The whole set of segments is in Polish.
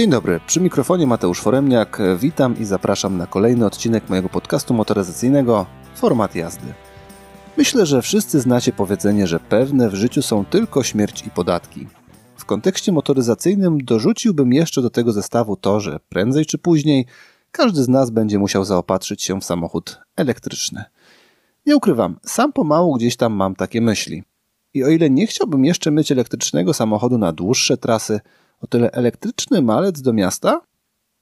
Dzień dobry, przy mikrofonie Mateusz Foremniak. Witam i zapraszam na kolejny odcinek mojego podcastu motoryzacyjnego Format jazdy. Myślę, że wszyscy znacie powiedzenie, że pewne w życiu są tylko śmierć i podatki. W kontekście motoryzacyjnym dorzuciłbym jeszcze do tego zestawu to, że prędzej czy później każdy z nas będzie musiał zaopatrzyć się w samochód elektryczny. Nie ukrywam, sam pomału gdzieś tam mam takie myśli. I o ile nie chciałbym jeszcze mieć elektrycznego samochodu na dłuższe trasy, o tyle elektryczny malec do miasta?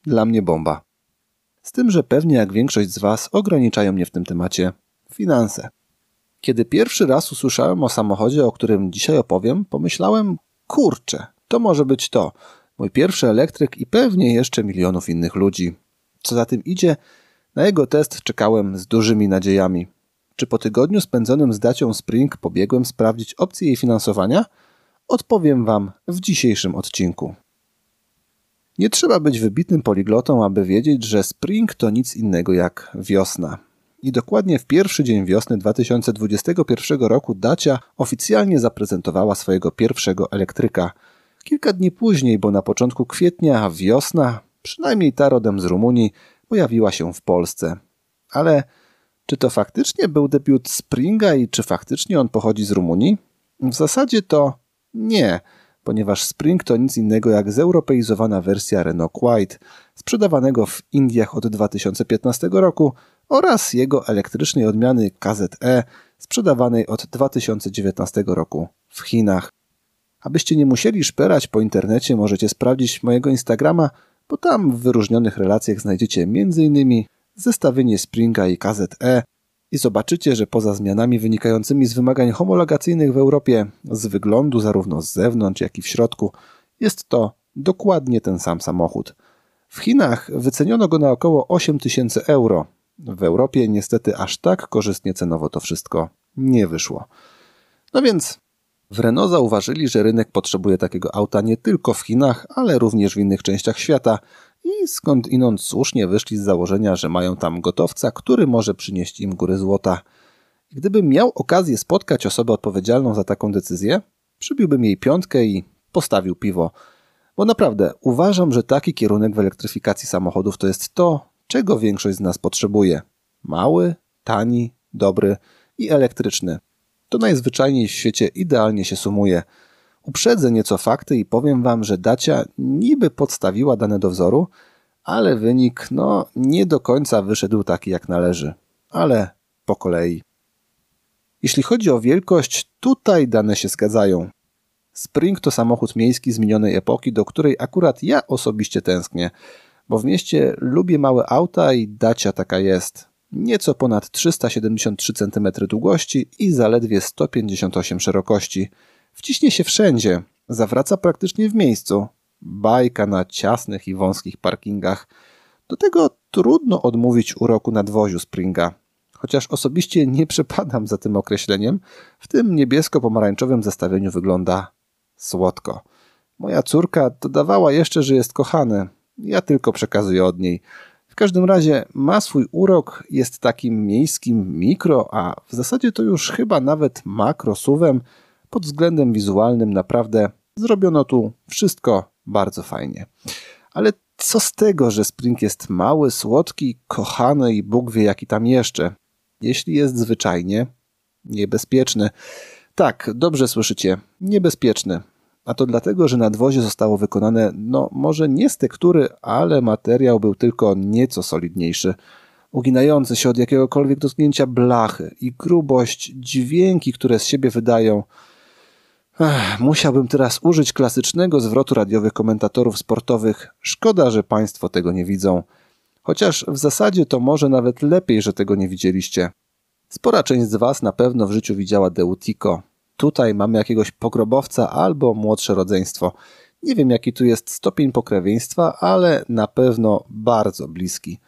Dla mnie bomba. Z tym, że pewnie jak większość z Was ograniczają mnie w tym temacie finanse. Kiedy pierwszy raz usłyszałem o samochodzie, o którym dzisiaj opowiem, pomyślałem, kurczę, to może być to. Mój pierwszy elektryk i pewnie jeszcze milionów innych ludzi. Co za tym idzie, na jego test czekałem z dużymi nadziejami. Czy po tygodniu spędzonym z Dacią Spring pobiegłem sprawdzić opcje jej finansowania? Odpowiem Wam w dzisiejszym odcinku. Nie trzeba być wybitnym poliglotą, aby wiedzieć, że Spring to nic innego jak wiosna. I dokładnie w pierwszy dzień wiosny 2021 roku Dacia oficjalnie zaprezentowała swojego pierwszego elektryka. Kilka dni później, bo na początku kwietnia wiosna, przynajmniej ta rodem z Rumunii, pojawiła się w Polsce. Ale czy to faktycznie był debiut Springa i czy faktycznie on pochodzi z Rumunii? W zasadzie to nie, ponieważ Spring to nic innego jak zeuropeizowana wersja Renault Quite, sprzedawanego w Indiach od 2015 roku oraz jego elektrycznej odmiany KZE, sprzedawanej od 2019 roku w Chinach. Abyście nie musieli szperać po internecie, możecie sprawdzić mojego Instagrama, bo tam w wyróżnionych relacjach znajdziecie m.in. zestawienie Springa i KZE, i zobaczycie, że poza zmianami wynikającymi z wymagań homologacyjnych w Europie, z wyglądu zarówno z zewnątrz, jak i w środku, jest to dokładnie ten sam samochód. W Chinach wyceniono go na około 8000 euro. W Europie niestety aż tak korzystnie cenowo to wszystko nie wyszło. No więc w Renault zauważyli, że rynek potrzebuje takiego auta nie tylko w Chinach, ale również w innych częściach świata i skąd inąd słusznie wyszli z założenia, że mają tam gotowca, który może przynieść im góry złota. Gdybym miał okazję spotkać osobę odpowiedzialną za taką decyzję, przybiłbym jej piątkę i postawił piwo. Bo naprawdę uważam, że taki kierunek w elektryfikacji samochodów to jest to, czego większość z nas potrzebuje. Mały, tani, dobry i elektryczny. To najzwyczajniej w świecie idealnie się sumuje – Uprzedzę nieco fakty i powiem Wam, że Dacia niby podstawiła dane do wzoru, ale wynik no nie do końca wyszedł taki jak należy. Ale po kolei. Jeśli chodzi o wielkość, tutaj dane się zgadzają. Spring to samochód miejski z minionej epoki, do której akurat ja osobiście tęsknię, bo w mieście lubię małe auta i Dacia taka jest. Nieco ponad 373 cm długości i zaledwie 158 szerokości – Wciśnie się wszędzie, zawraca praktycznie w miejscu. Bajka na ciasnych i wąskich parkingach. Do tego trudno odmówić uroku nadwoziu Springa. Chociaż osobiście nie przepadam za tym określeniem, w tym niebiesko-pomarańczowym zestawieniu wygląda słodko. Moja córka dodawała jeszcze, że jest kochany. Ja tylko przekazuję od niej. W każdym razie ma swój urok, jest takim miejskim mikro, a w zasadzie to już chyba nawet makro suwem, pod względem wizualnym naprawdę zrobiono tu wszystko bardzo fajnie. Ale co z tego, że Spring jest mały, słodki, kochany i Bóg wie jaki tam jeszcze, jeśli jest zwyczajnie niebezpieczny. Tak, dobrze słyszycie, niebezpieczny. A to dlatego, że nadwozie zostało wykonane, no może nie z tektury, ale materiał był tylko nieco solidniejszy uginający się od jakiegokolwiek dotknięcia blachy i grubość, dźwięki, które z siebie wydają, Ech, musiałbym teraz użyć klasycznego zwrotu radiowych komentatorów sportowych. Szkoda, że Państwo tego nie widzą. Chociaż w zasadzie to może nawet lepiej, że tego nie widzieliście. Spora część z Was na pewno w życiu widziała Deutico. Tutaj mamy jakiegoś pogrobowca albo młodsze rodzeństwo. Nie wiem jaki tu jest stopień pokrewieństwa, ale na pewno bardzo bliski.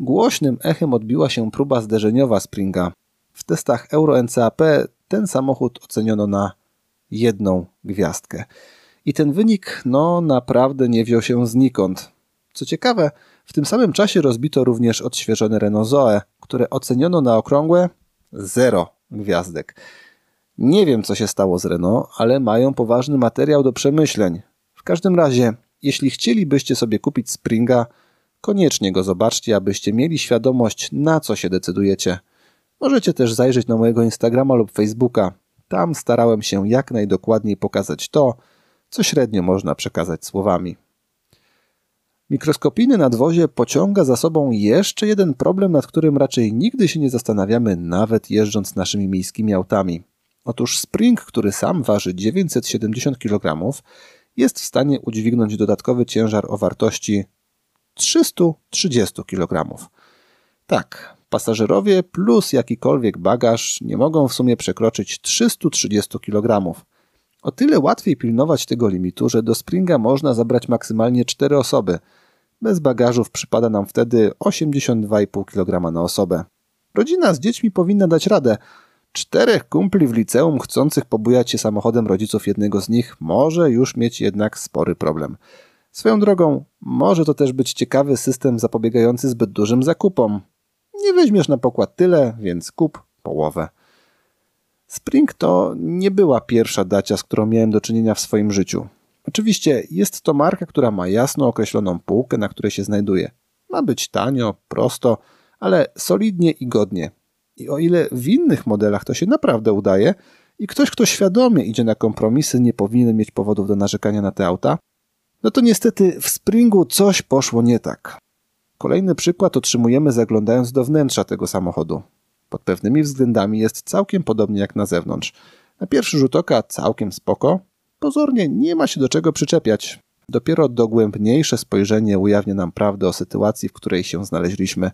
Głośnym echem odbiła się próba zderzeniowa Springa. W testach Euro NCAP ten samochód oceniono na jedną gwiazdkę. I ten wynik, no, naprawdę nie wziął się znikąd. Co ciekawe, w tym samym czasie rozbito również odświeżone Renault Zoe, które oceniono na okrągłe zero gwiazdek. Nie wiem, co się stało z Renault, ale mają poważny materiał do przemyśleń. W każdym razie, jeśli chcielibyście sobie kupić Springa, koniecznie go zobaczcie, abyście mieli świadomość, na co się decydujecie. Możecie też zajrzeć na mojego Instagrama lub Facebooka. Tam starałem się jak najdokładniej pokazać to, co średnio można przekazać słowami. Mikroskopijny nadwozie pociąga za sobą jeszcze jeden problem, nad którym raczej nigdy się nie zastanawiamy, nawet jeżdżąc naszymi miejskimi autami. Otóż Spring, który sam waży 970 kg, jest w stanie udźwignąć dodatkowy ciężar o wartości 330 kg. Tak, pasażerowie plus jakikolwiek bagaż nie mogą w sumie przekroczyć 330 kg. O tyle łatwiej pilnować tego limitu, że do Springa można zabrać maksymalnie 4 osoby. Bez bagażów przypada nam wtedy 82,5 kg na osobę. Rodzina z dziećmi powinna dać radę. Czterech kumpli w liceum chcących pobujać się samochodem rodziców jednego z nich może już mieć jednak spory problem. Swoją drogą, może to też być ciekawy system zapobiegający zbyt dużym zakupom. Nie weźmiesz na pokład tyle, więc kup połowę. Spring to nie była pierwsza dacia, z którą miałem do czynienia w swoim życiu. Oczywiście jest to marka, która ma jasno określoną półkę, na której się znajduje. Ma być tanio, prosto, ale solidnie i godnie. I o ile w innych modelach to się naprawdę udaje i ktoś, kto świadomie idzie na kompromisy, nie powinien mieć powodów do narzekania na te auta, no to niestety w Springu coś poszło nie tak. Kolejny przykład otrzymujemy zaglądając do wnętrza tego samochodu. Pod pewnymi względami jest całkiem podobnie jak na zewnątrz. Na pierwszy rzut oka całkiem spoko. Pozornie nie ma się do czego przyczepiać. Dopiero dogłębniejsze spojrzenie ujawnia nam prawdę o sytuacji, w której się znaleźliśmy.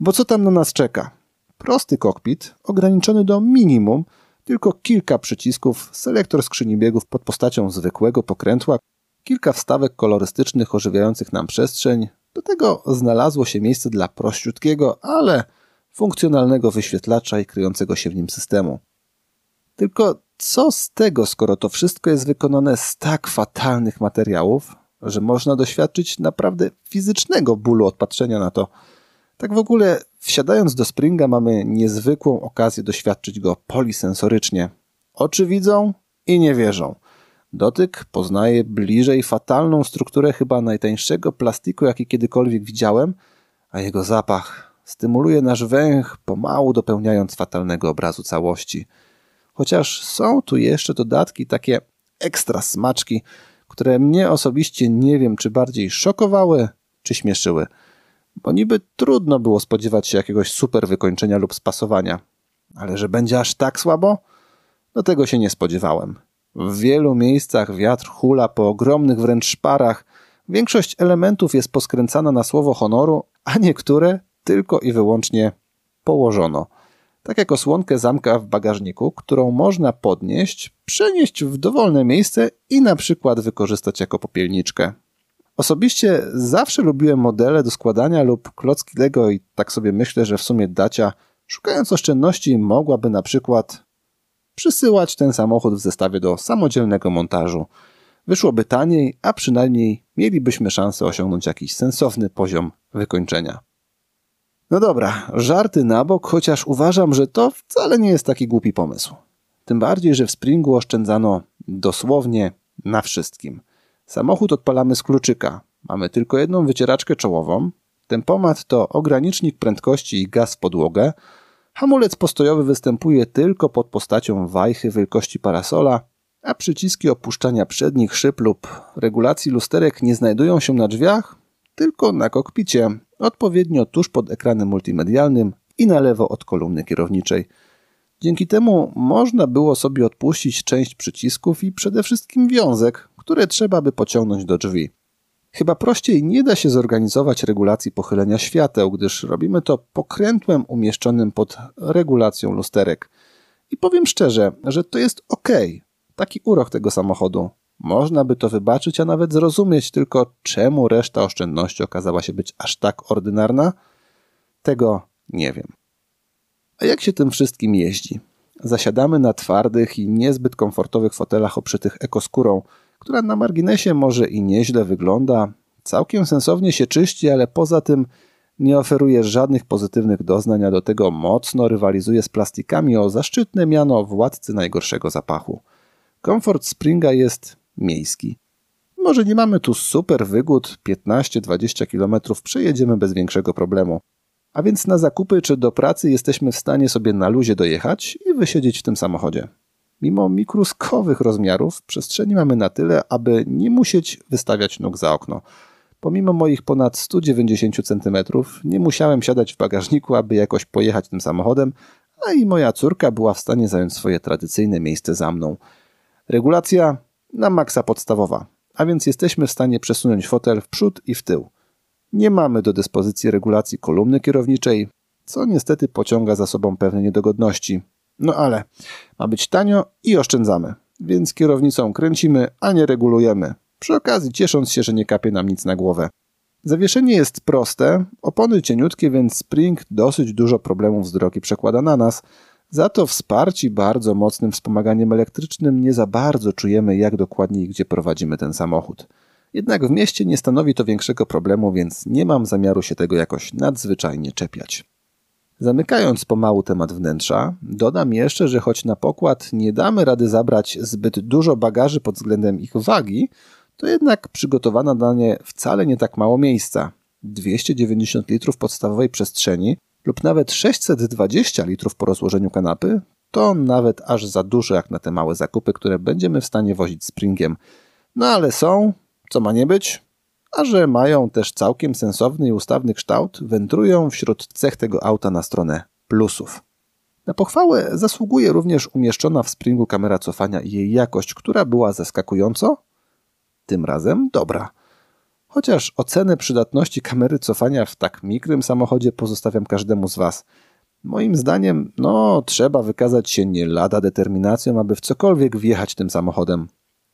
Bo co tam na nas czeka? Prosty kokpit, ograniczony do minimum, tylko kilka przycisków, selektor skrzyni biegów pod postacią zwykłego pokrętła, kilka wstawek kolorystycznych ożywiających nam przestrzeń. Do tego znalazło się miejsce dla prościutkiego, ale funkcjonalnego wyświetlacza i kryjącego się w nim systemu. Tylko co z tego, skoro to wszystko jest wykonane z tak fatalnych materiałów, że można doświadczyć naprawdę fizycznego bólu od patrzenia na to. Tak w ogóle, wsiadając do Springa, mamy niezwykłą okazję doświadczyć go polisensorycznie. Oczy widzą i nie wierzą. Dotyk poznaje bliżej fatalną strukturę chyba najtańszego plastiku, jaki kiedykolwiek widziałem, a jego zapach stymuluje nasz węch, pomału dopełniając fatalnego obrazu całości. Chociaż są tu jeszcze dodatki, takie ekstra smaczki, które mnie osobiście nie wiem, czy bardziej szokowały, czy śmieszyły. Bo niby trudno było spodziewać się jakiegoś super wykończenia lub spasowania. Ale że będzie aż tak słabo? No tego się nie spodziewałem. W wielu miejscach wiatr hula po ogromnych wręcz szparach. Większość elementów jest poskręcana na słowo honoru, a niektóre tylko i wyłącznie położono. Tak jak osłonkę zamka w bagażniku, którą można podnieść, przenieść w dowolne miejsce i na przykład wykorzystać jako popielniczkę. Osobiście zawsze lubiłem modele do składania lub klocki Lego i tak sobie myślę, że w sumie Dacia, szukając oszczędności, mogłaby na przykład przysyłać ten samochód w zestawie do samodzielnego montażu. Wyszłoby taniej, a przynajmniej mielibyśmy szansę osiągnąć jakiś sensowny poziom wykończenia. No dobra, żarty na bok, chociaż uważam, że to wcale nie jest taki głupi pomysł. Tym bardziej, że w Springu oszczędzano dosłownie na wszystkim. Samochód odpalamy z kluczyka. Mamy tylko jedną wycieraczkę czołową. Tempomat to ogranicznik prędkości i gaz w podłogę. Hamulec postojowy występuje tylko pod postacią wajchy wielkości parasola, a przyciski opuszczania przednich szyb lub regulacji lusterek nie znajdują się na drzwiach, tylko na kokpicie, odpowiednio tuż pod ekranem multimedialnym i na lewo od kolumny kierowniczej. Dzięki temu można było sobie odpuścić część przycisków i przede wszystkim wiązek, które trzeba by pociągnąć do drzwi. Chyba prościej nie da się zorganizować regulacji pochylenia świateł, gdyż robimy to pokrętłem umieszczonym pod regulacją lusterek. I powiem szczerze, że to jest ok. Taki urok tego samochodu. Można by to wybaczyć, a nawet zrozumieć, tylko czemu reszta oszczędności okazała się być aż tak ordynarna? Tego nie wiem. A jak się tym wszystkim jeździ? Zasiadamy na twardych i niezbyt komfortowych fotelach oprzytych ekoskórą, która na marginesie może i nieźle wygląda, całkiem sensownie się czyści, ale poza tym nie oferuje żadnych pozytywnych doznań, a do tego mocno rywalizuje z plastikami o zaszczytne miano władcy najgorszego zapachu. Komfort Springa jest miejski. może nie mamy tu super wygód, 15-20 km przejedziemy bez większego problemu. A więc na zakupy czy do pracy jesteśmy w stanie sobie na luzie dojechać i wysiedzieć w tym samochodzie. Mimo mikroskowych rozmiarów, przestrzeni mamy na tyle, aby nie musieć wystawiać nóg za okno. Pomimo moich ponad 190 cm, nie musiałem siadać w bagażniku, aby jakoś pojechać tym samochodem, a i moja córka była w stanie zająć swoje tradycyjne miejsce za mną. Regulacja na maksa podstawowa, a więc jesteśmy w stanie przesunąć fotel w przód i w tył. Nie mamy do dyspozycji regulacji kolumny kierowniczej, co niestety pociąga za sobą pewne niedogodności. No ale ma być tanio i oszczędzamy, więc kierownicą kręcimy, a nie regulujemy. Przy okazji ciesząc się, że nie kapie nam nic na głowę. Zawieszenie jest proste, opony cieniutkie, więc Spring dosyć dużo problemów z drogi przekłada na nas. Za to wsparci bardzo mocnym wspomaganiem elektrycznym nie za bardzo czujemy, jak dokładnie i gdzie prowadzimy ten samochód. Jednak w mieście nie stanowi to większego problemu, więc nie mam zamiaru się tego jakoś nadzwyczajnie czepiać. Zamykając pomału temat wnętrza, dodam jeszcze, że choć na pokład nie damy rady zabrać zbyt dużo bagaży pod względem ich wagi, to jednak przygotowana dla nie wcale nie tak mało miejsca. 290 litrów podstawowej przestrzeni lub nawet 620 litrów po rozłożeniu kanapy to nawet aż za dużo jak na te małe zakupy, które będziemy w stanie wozić springiem. No ale są, co ma nie być, a że mają też całkiem sensowny i ustawny kształt, wędrują wśród cech tego auta na stronę plusów. Na pochwałę zasługuje również umieszczona w Springu kamera cofania i jej jakość, która była zaskakująco, tym razem dobra. Chociaż ocenę przydatności kamery cofania w tak mikrym samochodzie pozostawiam każdemu z Was. Moim zdaniem, no, trzeba wykazać się nie lada determinacją, aby w cokolwiek wjechać tym samochodem.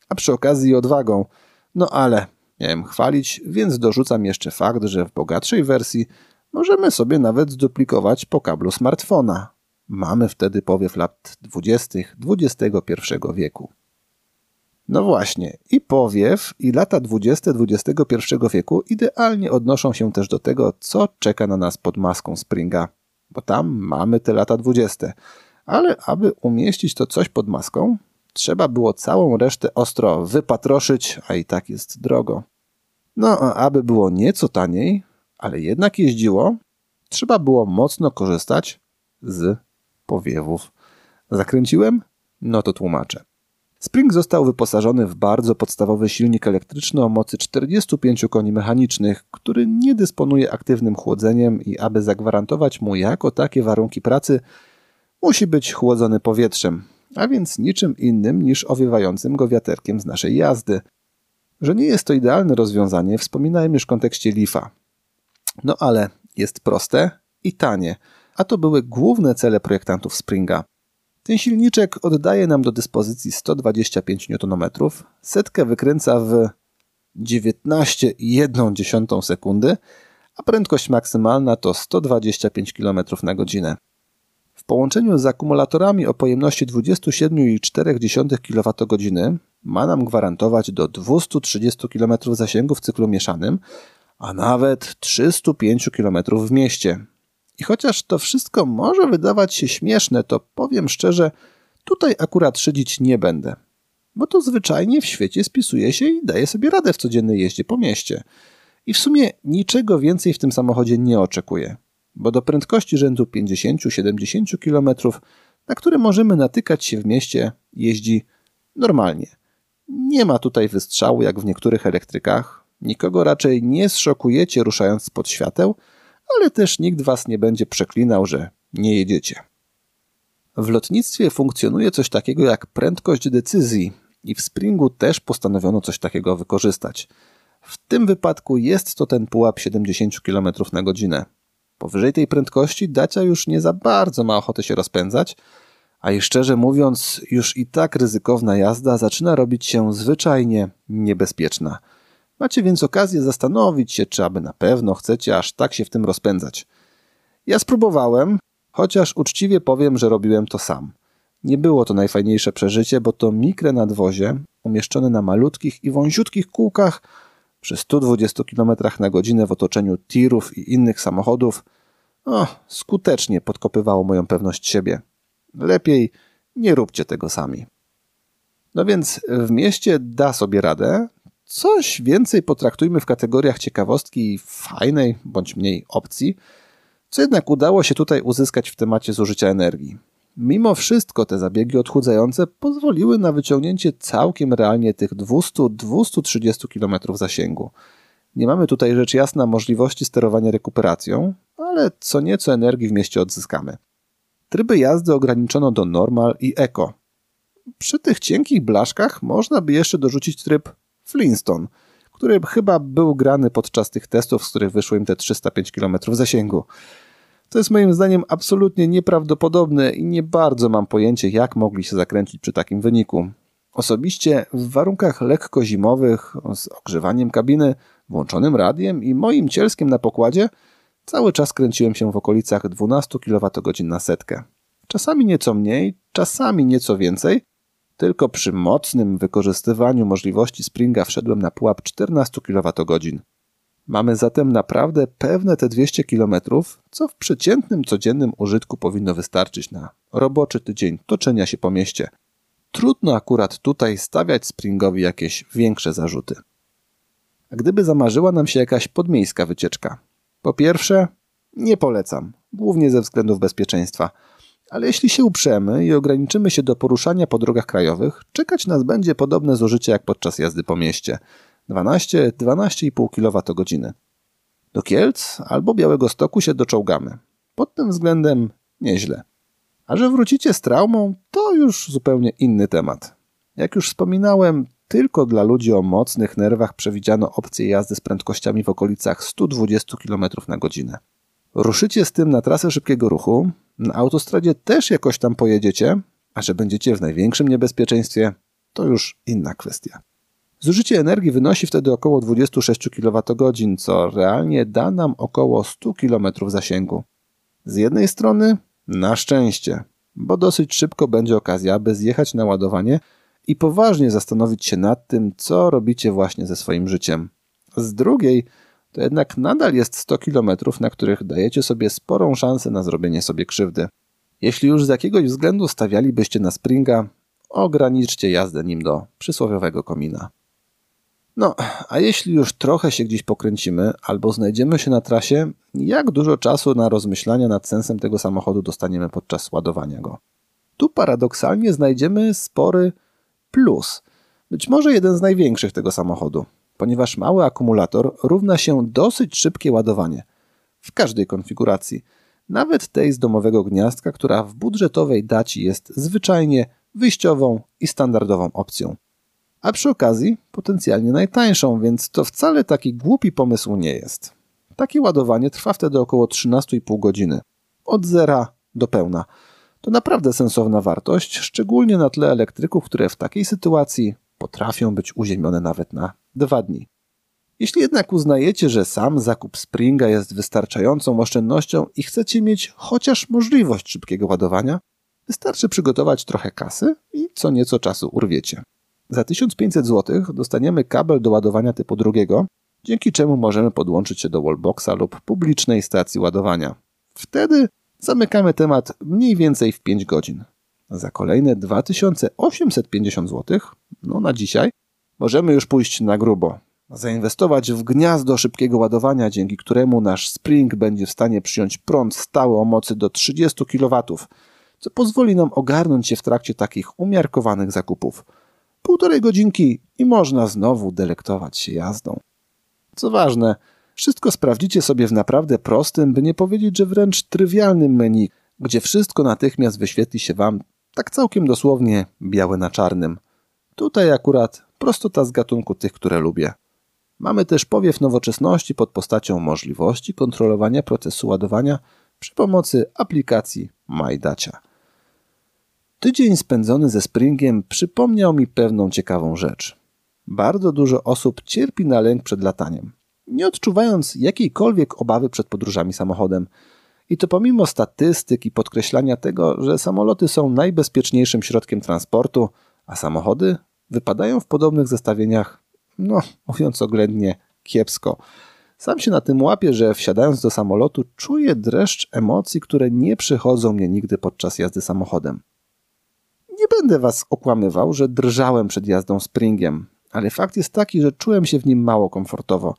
A przy okazji odwagą. No ale miałem chwalić, więc dorzucam jeszcze fakt, że w bogatszej wersji możemy sobie nawet zduplikować po kablu smartfona. Mamy wtedy powiew lat 20. XXI wieku. No właśnie, i powiew, i lata 20. XXI wieku idealnie odnoszą się też do tego, co czeka na nas pod maską Springa, bo tam mamy te lata 20. Ale aby umieścić to coś pod maską, trzeba było całą resztę ostro wypatroszyć, a i tak jest drogo. No, a aby było nieco taniej, ale jednak jeździło, trzeba było mocno korzystać z powiewów. Zakręciłem? No to tłumaczę. Spring został wyposażony w bardzo podstawowy silnik elektryczny o mocy 45 koni mechanicznych, który nie dysponuje aktywnym chłodzeniem i aby zagwarantować mu jako takie warunki pracy, musi być chłodzony powietrzem, a więc niczym innym niż owiewającym go wiaterkiem z naszej jazdy. Że nie jest to idealne rozwiązanie, wspominałem już w kontekście Leafa. No ale jest proste i tanie, a to były główne cele projektantów Springa. Ten silniczek oddaje nam do dyspozycji 125 Nm, setkę wykręca w 19,1 sekundy, a prędkość maksymalna to 125 km na godzinę. Połączeniu z akumulatorami o pojemności 27,4 kWh ma nam gwarantować do 230 km zasięgu w cyklu mieszanym, a nawet 305 km w mieście. I chociaż to wszystko może wydawać się śmieszne, to powiem szczerze, tutaj akurat szydzić nie będę. Bo to zwyczajnie w świecie spisuje się i daje sobie radę w codziennej jeździe po mieście. I w sumie niczego więcej w tym samochodzie nie oczekuję. Bo do prędkości rzędu 50-70 km, na które możemy natykać się w mieście, jeździ normalnie. Nie ma tutaj wystrzału jak w niektórych elektrykach. Nikogo raczej nie zszokujecie ruszając spod świateł, ale też nikt was nie będzie przeklinał, że nie jedziecie. W lotnictwie funkcjonuje coś takiego jak prędkość decyzji i w Springu też postanowiono coś takiego wykorzystać. W tym wypadku jest to ten pułap 70 km na godzinę. Powyżej tej prędkości Dacia już nie za bardzo ma ochotę się rozpędzać, a i szczerze mówiąc, już i tak ryzykowna jazda zaczyna robić się zwyczajnie niebezpieczna – Macie więc okazję zastanowić się, czy aby na pewno chcecie aż tak się w tym rozpędzać. Ja spróbowałem, chociaż uczciwie powiem, że robiłem to sam. Nie było to najfajniejsze przeżycie, bo to mikre nadwozie, umieszczone na malutkich i wąziutkich kółkach przy 120 km na godzinę w otoczeniu tirów i innych samochodów, skutecznie podkopywało moją pewność siebie. Lepiej nie róbcie tego sami. No więc w mieście da sobie radę, coś więcej potraktujmy w kategoriach ciekawostki fajnej bądź mniej opcji, co jednak udało się tutaj uzyskać w temacie zużycia energii. Mimo wszystko te zabiegi odchudzające pozwoliły na wyciągnięcie całkiem realnie tych 200-230 km zasięgu. Nie mamy tutaj rzecz jasna możliwości sterowania rekuperacją, ale co nieco energii w mieście odzyskamy. Tryby jazdy ograniczono do normal i eco. Przy tych cienkich blaszkach można by jeszcze dorzucić tryb Flintstone, który chyba był grany podczas tych testów, z których wyszło im te 305 km zasięgu. To jest moim zdaniem absolutnie nieprawdopodobne i nie bardzo mam pojęcie, jak mogli się zakręcić przy takim wyniku. Osobiście w warunkach lekko zimowych, z ogrzewaniem kabiny, włączonym radiem i moim cielskiem na pokładzie, cały czas kręciłem się w okolicach 12 kWh na setkę. Czasami nieco mniej, czasami nieco więcej, tylko przy mocnym wykorzystywaniu możliwości Springa wszedłem na pułap 14 kWh. Mamy zatem naprawdę pewne te 200 km, co w przeciętnym codziennym użytku powinno wystarczyć na roboczy tydzień toczenia się po mieście. Trudno akurat tutaj stawiać Springowi jakieś większe zarzuty. A gdyby zamarzyła nam się jakaś podmiejska wycieczka? Po pierwsze, nie polecam, głównie ze względów bezpieczeństwa. Ale jeśli się uprzemy i ograniczymy się do poruszania po drogach krajowych, czekać nas będzie podobne zużycie jak podczas jazdy po mieście – 12-12,5 kWh. Do Kielc albo Białego Stoku się doczołgamy. Pod tym względem nieźle. A że wrócicie z traumą, to już zupełnie inny temat. Jak już wspominałem, tylko dla ludzi o mocnych nerwach przewidziano opcję jazdy z prędkościami w okolicach 120 km na godzinę. Ruszycie z tym na trasę szybkiego ruchu, na autostradzie też jakoś tam pojedziecie, a że będziecie w największym niebezpieczeństwie, to już inna kwestia. Zużycie energii wynosi wtedy około 26 kWh, co realnie da nam około 100 km zasięgu. Z jednej strony na szczęście, bo dosyć szybko będzie okazja, by zjechać na ładowanie i poważnie zastanowić się nad tym, co robicie właśnie ze swoim życiem. Z drugiej, to jednak nadal jest 100 km, na których dajecie sobie sporą szansę na zrobienie sobie krzywdy. Jeśli już z jakiegoś względu stawialibyście na Springa, ograniczcie jazdę nim do przysłowiowego komina. No, a jeśli już trochę się gdzieś pokręcimy albo znajdziemy się na trasie, jak dużo czasu na rozmyślania nad sensem tego samochodu dostaniemy podczas ładowania go? Tu paradoksalnie znajdziemy spory plus, być może jeden z największych tego samochodu, ponieważ mały akumulator równa się dosyć szybkie ładowanie w każdej konfiguracji, nawet tej z domowego gniazdka, która w budżetowej daci jest zwyczajnie wyjściową i standardową opcją a przy okazji potencjalnie najtańszą, więc to wcale taki głupi pomysł nie jest. Takie ładowanie trwa wtedy około 13,5 godziny. Od zera do pełna. To naprawdę sensowna wartość, szczególnie na tle elektryków, które w takiej sytuacji potrafią być uziemione nawet na dwa dni. Jeśli jednak uznajecie, że sam zakup Springa jest wystarczającą oszczędnością i chcecie mieć chociaż możliwość szybkiego ładowania, wystarczy przygotować trochę kasy i co nieco czasu urwiecie. Za 1500 zł dostaniemy kabel do ładowania typu drugiego, dzięki czemu możemy podłączyć się do wallboxa lub publicznej stacji ładowania. Wtedy zamykamy temat mniej więcej w 5 godzin. Za kolejne 2850 zł, no na dzisiaj, możemy już pójść na grubo. Zainwestować w gniazdo szybkiego ładowania, dzięki któremu nasz Spring będzie w stanie przyjąć prąd stały o mocy do 30 kW, co pozwoli nam ogarnąć się w trakcie takich umiarkowanych zakupów. Półtorej godzinki i można znowu delektować się jazdą. Co ważne, wszystko sprawdzicie sobie w naprawdę prostym, by nie powiedzieć, że wręcz trywialnym menu, gdzie wszystko natychmiast wyświetli się Wam tak całkiem dosłownie białe na czarnym. Tutaj akurat prostota z gatunku tych, które lubię. Mamy też powiew nowoczesności pod postacią możliwości kontrolowania procesu ładowania przy pomocy aplikacji MyDacia. Tydzień spędzony ze Springiem przypomniał mi pewną ciekawą rzecz. Bardzo dużo osób cierpi na lęk przed lataniem, nie odczuwając jakiejkolwiek obawy przed podróżami samochodem. I to pomimo statystyk i podkreślania tego, że samoloty są najbezpieczniejszym środkiem transportu, a samochody wypadają w podobnych zestawieniach, no mówiąc oględnie, kiepsko. Sam się na tym łapię, że wsiadając do samolotu czuję dreszcz emocji, które nie przychodzą mnie nigdy podczas jazdy samochodem. Nie będę was okłamywał, że drżałem przed jazdą Springiem. ale fakt jest taki, że czułem się w nim mało komfortowo.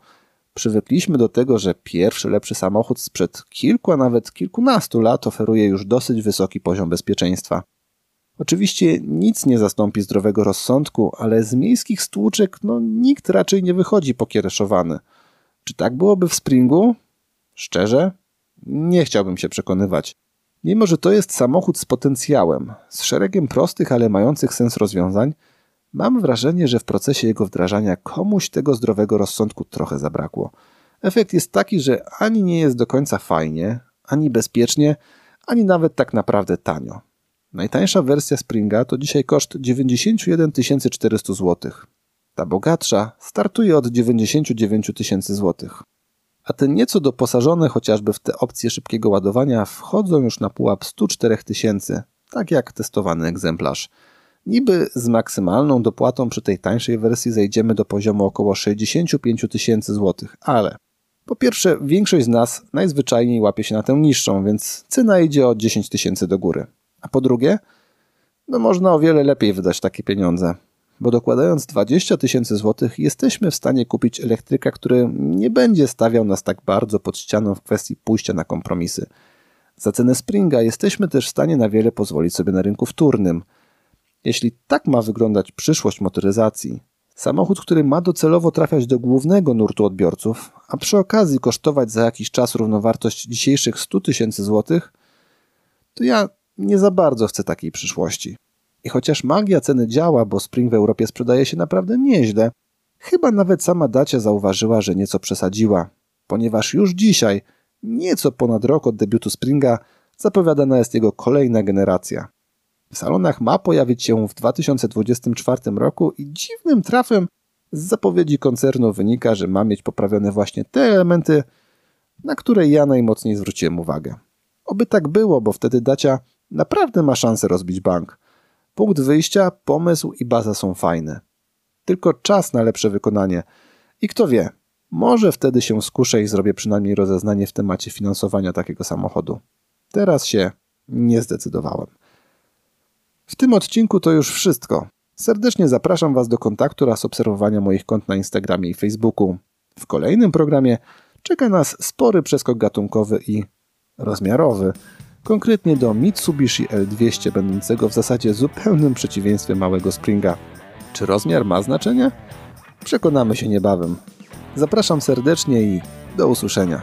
Przywykliśmy do tego, że pierwszy lepszy samochód sprzed kilku, a nawet kilkunastu lat oferuje już dosyć wysoki poziom bezpieczeństwa. Oczywiście nic nie zastąpi zdrowego rozsądku, ale z miejskich stłuczek no, nikt raczej nie wychodzi pokiereszowany. Czy tak byłoby w Springu? Szczerze? Nie chciałbym się przekonywać. Mimo, że to jest samochód z potencjałem, z szeregiem prostych, ale mających sens rozwiązań, mam wrażenie, że w procesie jego wdrażania komuś tego zdrowego rozsądku trochę zabrakło. Efekt jest taki, że ani nie jest do końca fajnie, ani bezpiecznie, ani nawet tak naprawdę tanio. Najtańsza wersja Springa to dzisiaj koszt 91 400 zł. Ta bogatsza startuje od 99 tysięcy złotych. A te nieco doposażone chociażby w te opcje szybkiego ładowania wchodzą już na pułap 104 tysięcy, tak jak testowany egzemplarz. Niby z maksymalną dopłatą przy tej tańszej wersji zejdziemy do poziomu około 65 tysięcy złotych, ale po pierwsze, większość z nas najzwyczajniej łapie się na tę niższą, więc cena idzie o 10 tysięcy do góry. A po drugie, no można o wiele lepiej wydać takie pieniądze, bo dokładając 20 tysięcy złotych jesteśmy w stanie kupić elektryka, który nie będzie stawiał nas tak bardzo pod ścianą w kwestii pójścia na kompromisy. Za cenę Springa jesteśmy też w stanie na wiele pozwolić sobie na rynku wtórnym. Jeśli tak ma wyglądać przyszłość motoryzacji, samochód, który ma docelowo trafiać do głównego nurtu odbiorców, a przy okazji kosztować za jakiś czas równowartość dzisiejszych 100 tysięcy złotych, to ja nie za bardzo chcę takiej przyszłości. I chociaż magia ceny działa, bo Spring w Europie sprzedaje się naprawdę nieźle, chyba nawet sama Dacia zauważyła, że nieco przesadziła, ponieważ już dzisiaj, nieco ponad rok od debiutu Springa, zapowiadana jest jego kolejna generacja. W salonach ma pojawić się w 2024 roku i dziwnym trafem z zapowiedzi koncernu wynika, że ma mieć poprawione właśnie te elementy, na które ja najmocniej zwróciłem uwagę. Oby tak było, bo wtedy Dacia naprawdę ma szansę rozbić bank. Punkt wyjścia, pomysł i baza są fajne. Tylko czas na lepsze wykonanie. I kto wie, może wtedy się skuszę i zrobię przynajmniej rozeznanie w temacie finansowania takiego samochodu. Teraz się nie zdecydowałem. W tym odcinku to już wszystko. Serdecznie zapraszam Was do kontaktu oraz obserwowania moich kont na Instagramie i Facebooku. W kolejnym programie czeka nas spory przeskok gatunkowy i rozmiarowy konkretnie do Mitsubishi L200 będącego w zasadzie zupełnym przeciwieństwem małego Springa. Czy rozmiar ma znaczenie? Przekonamy się niebawem. Zapraszam serdecznie i do usłyszenia.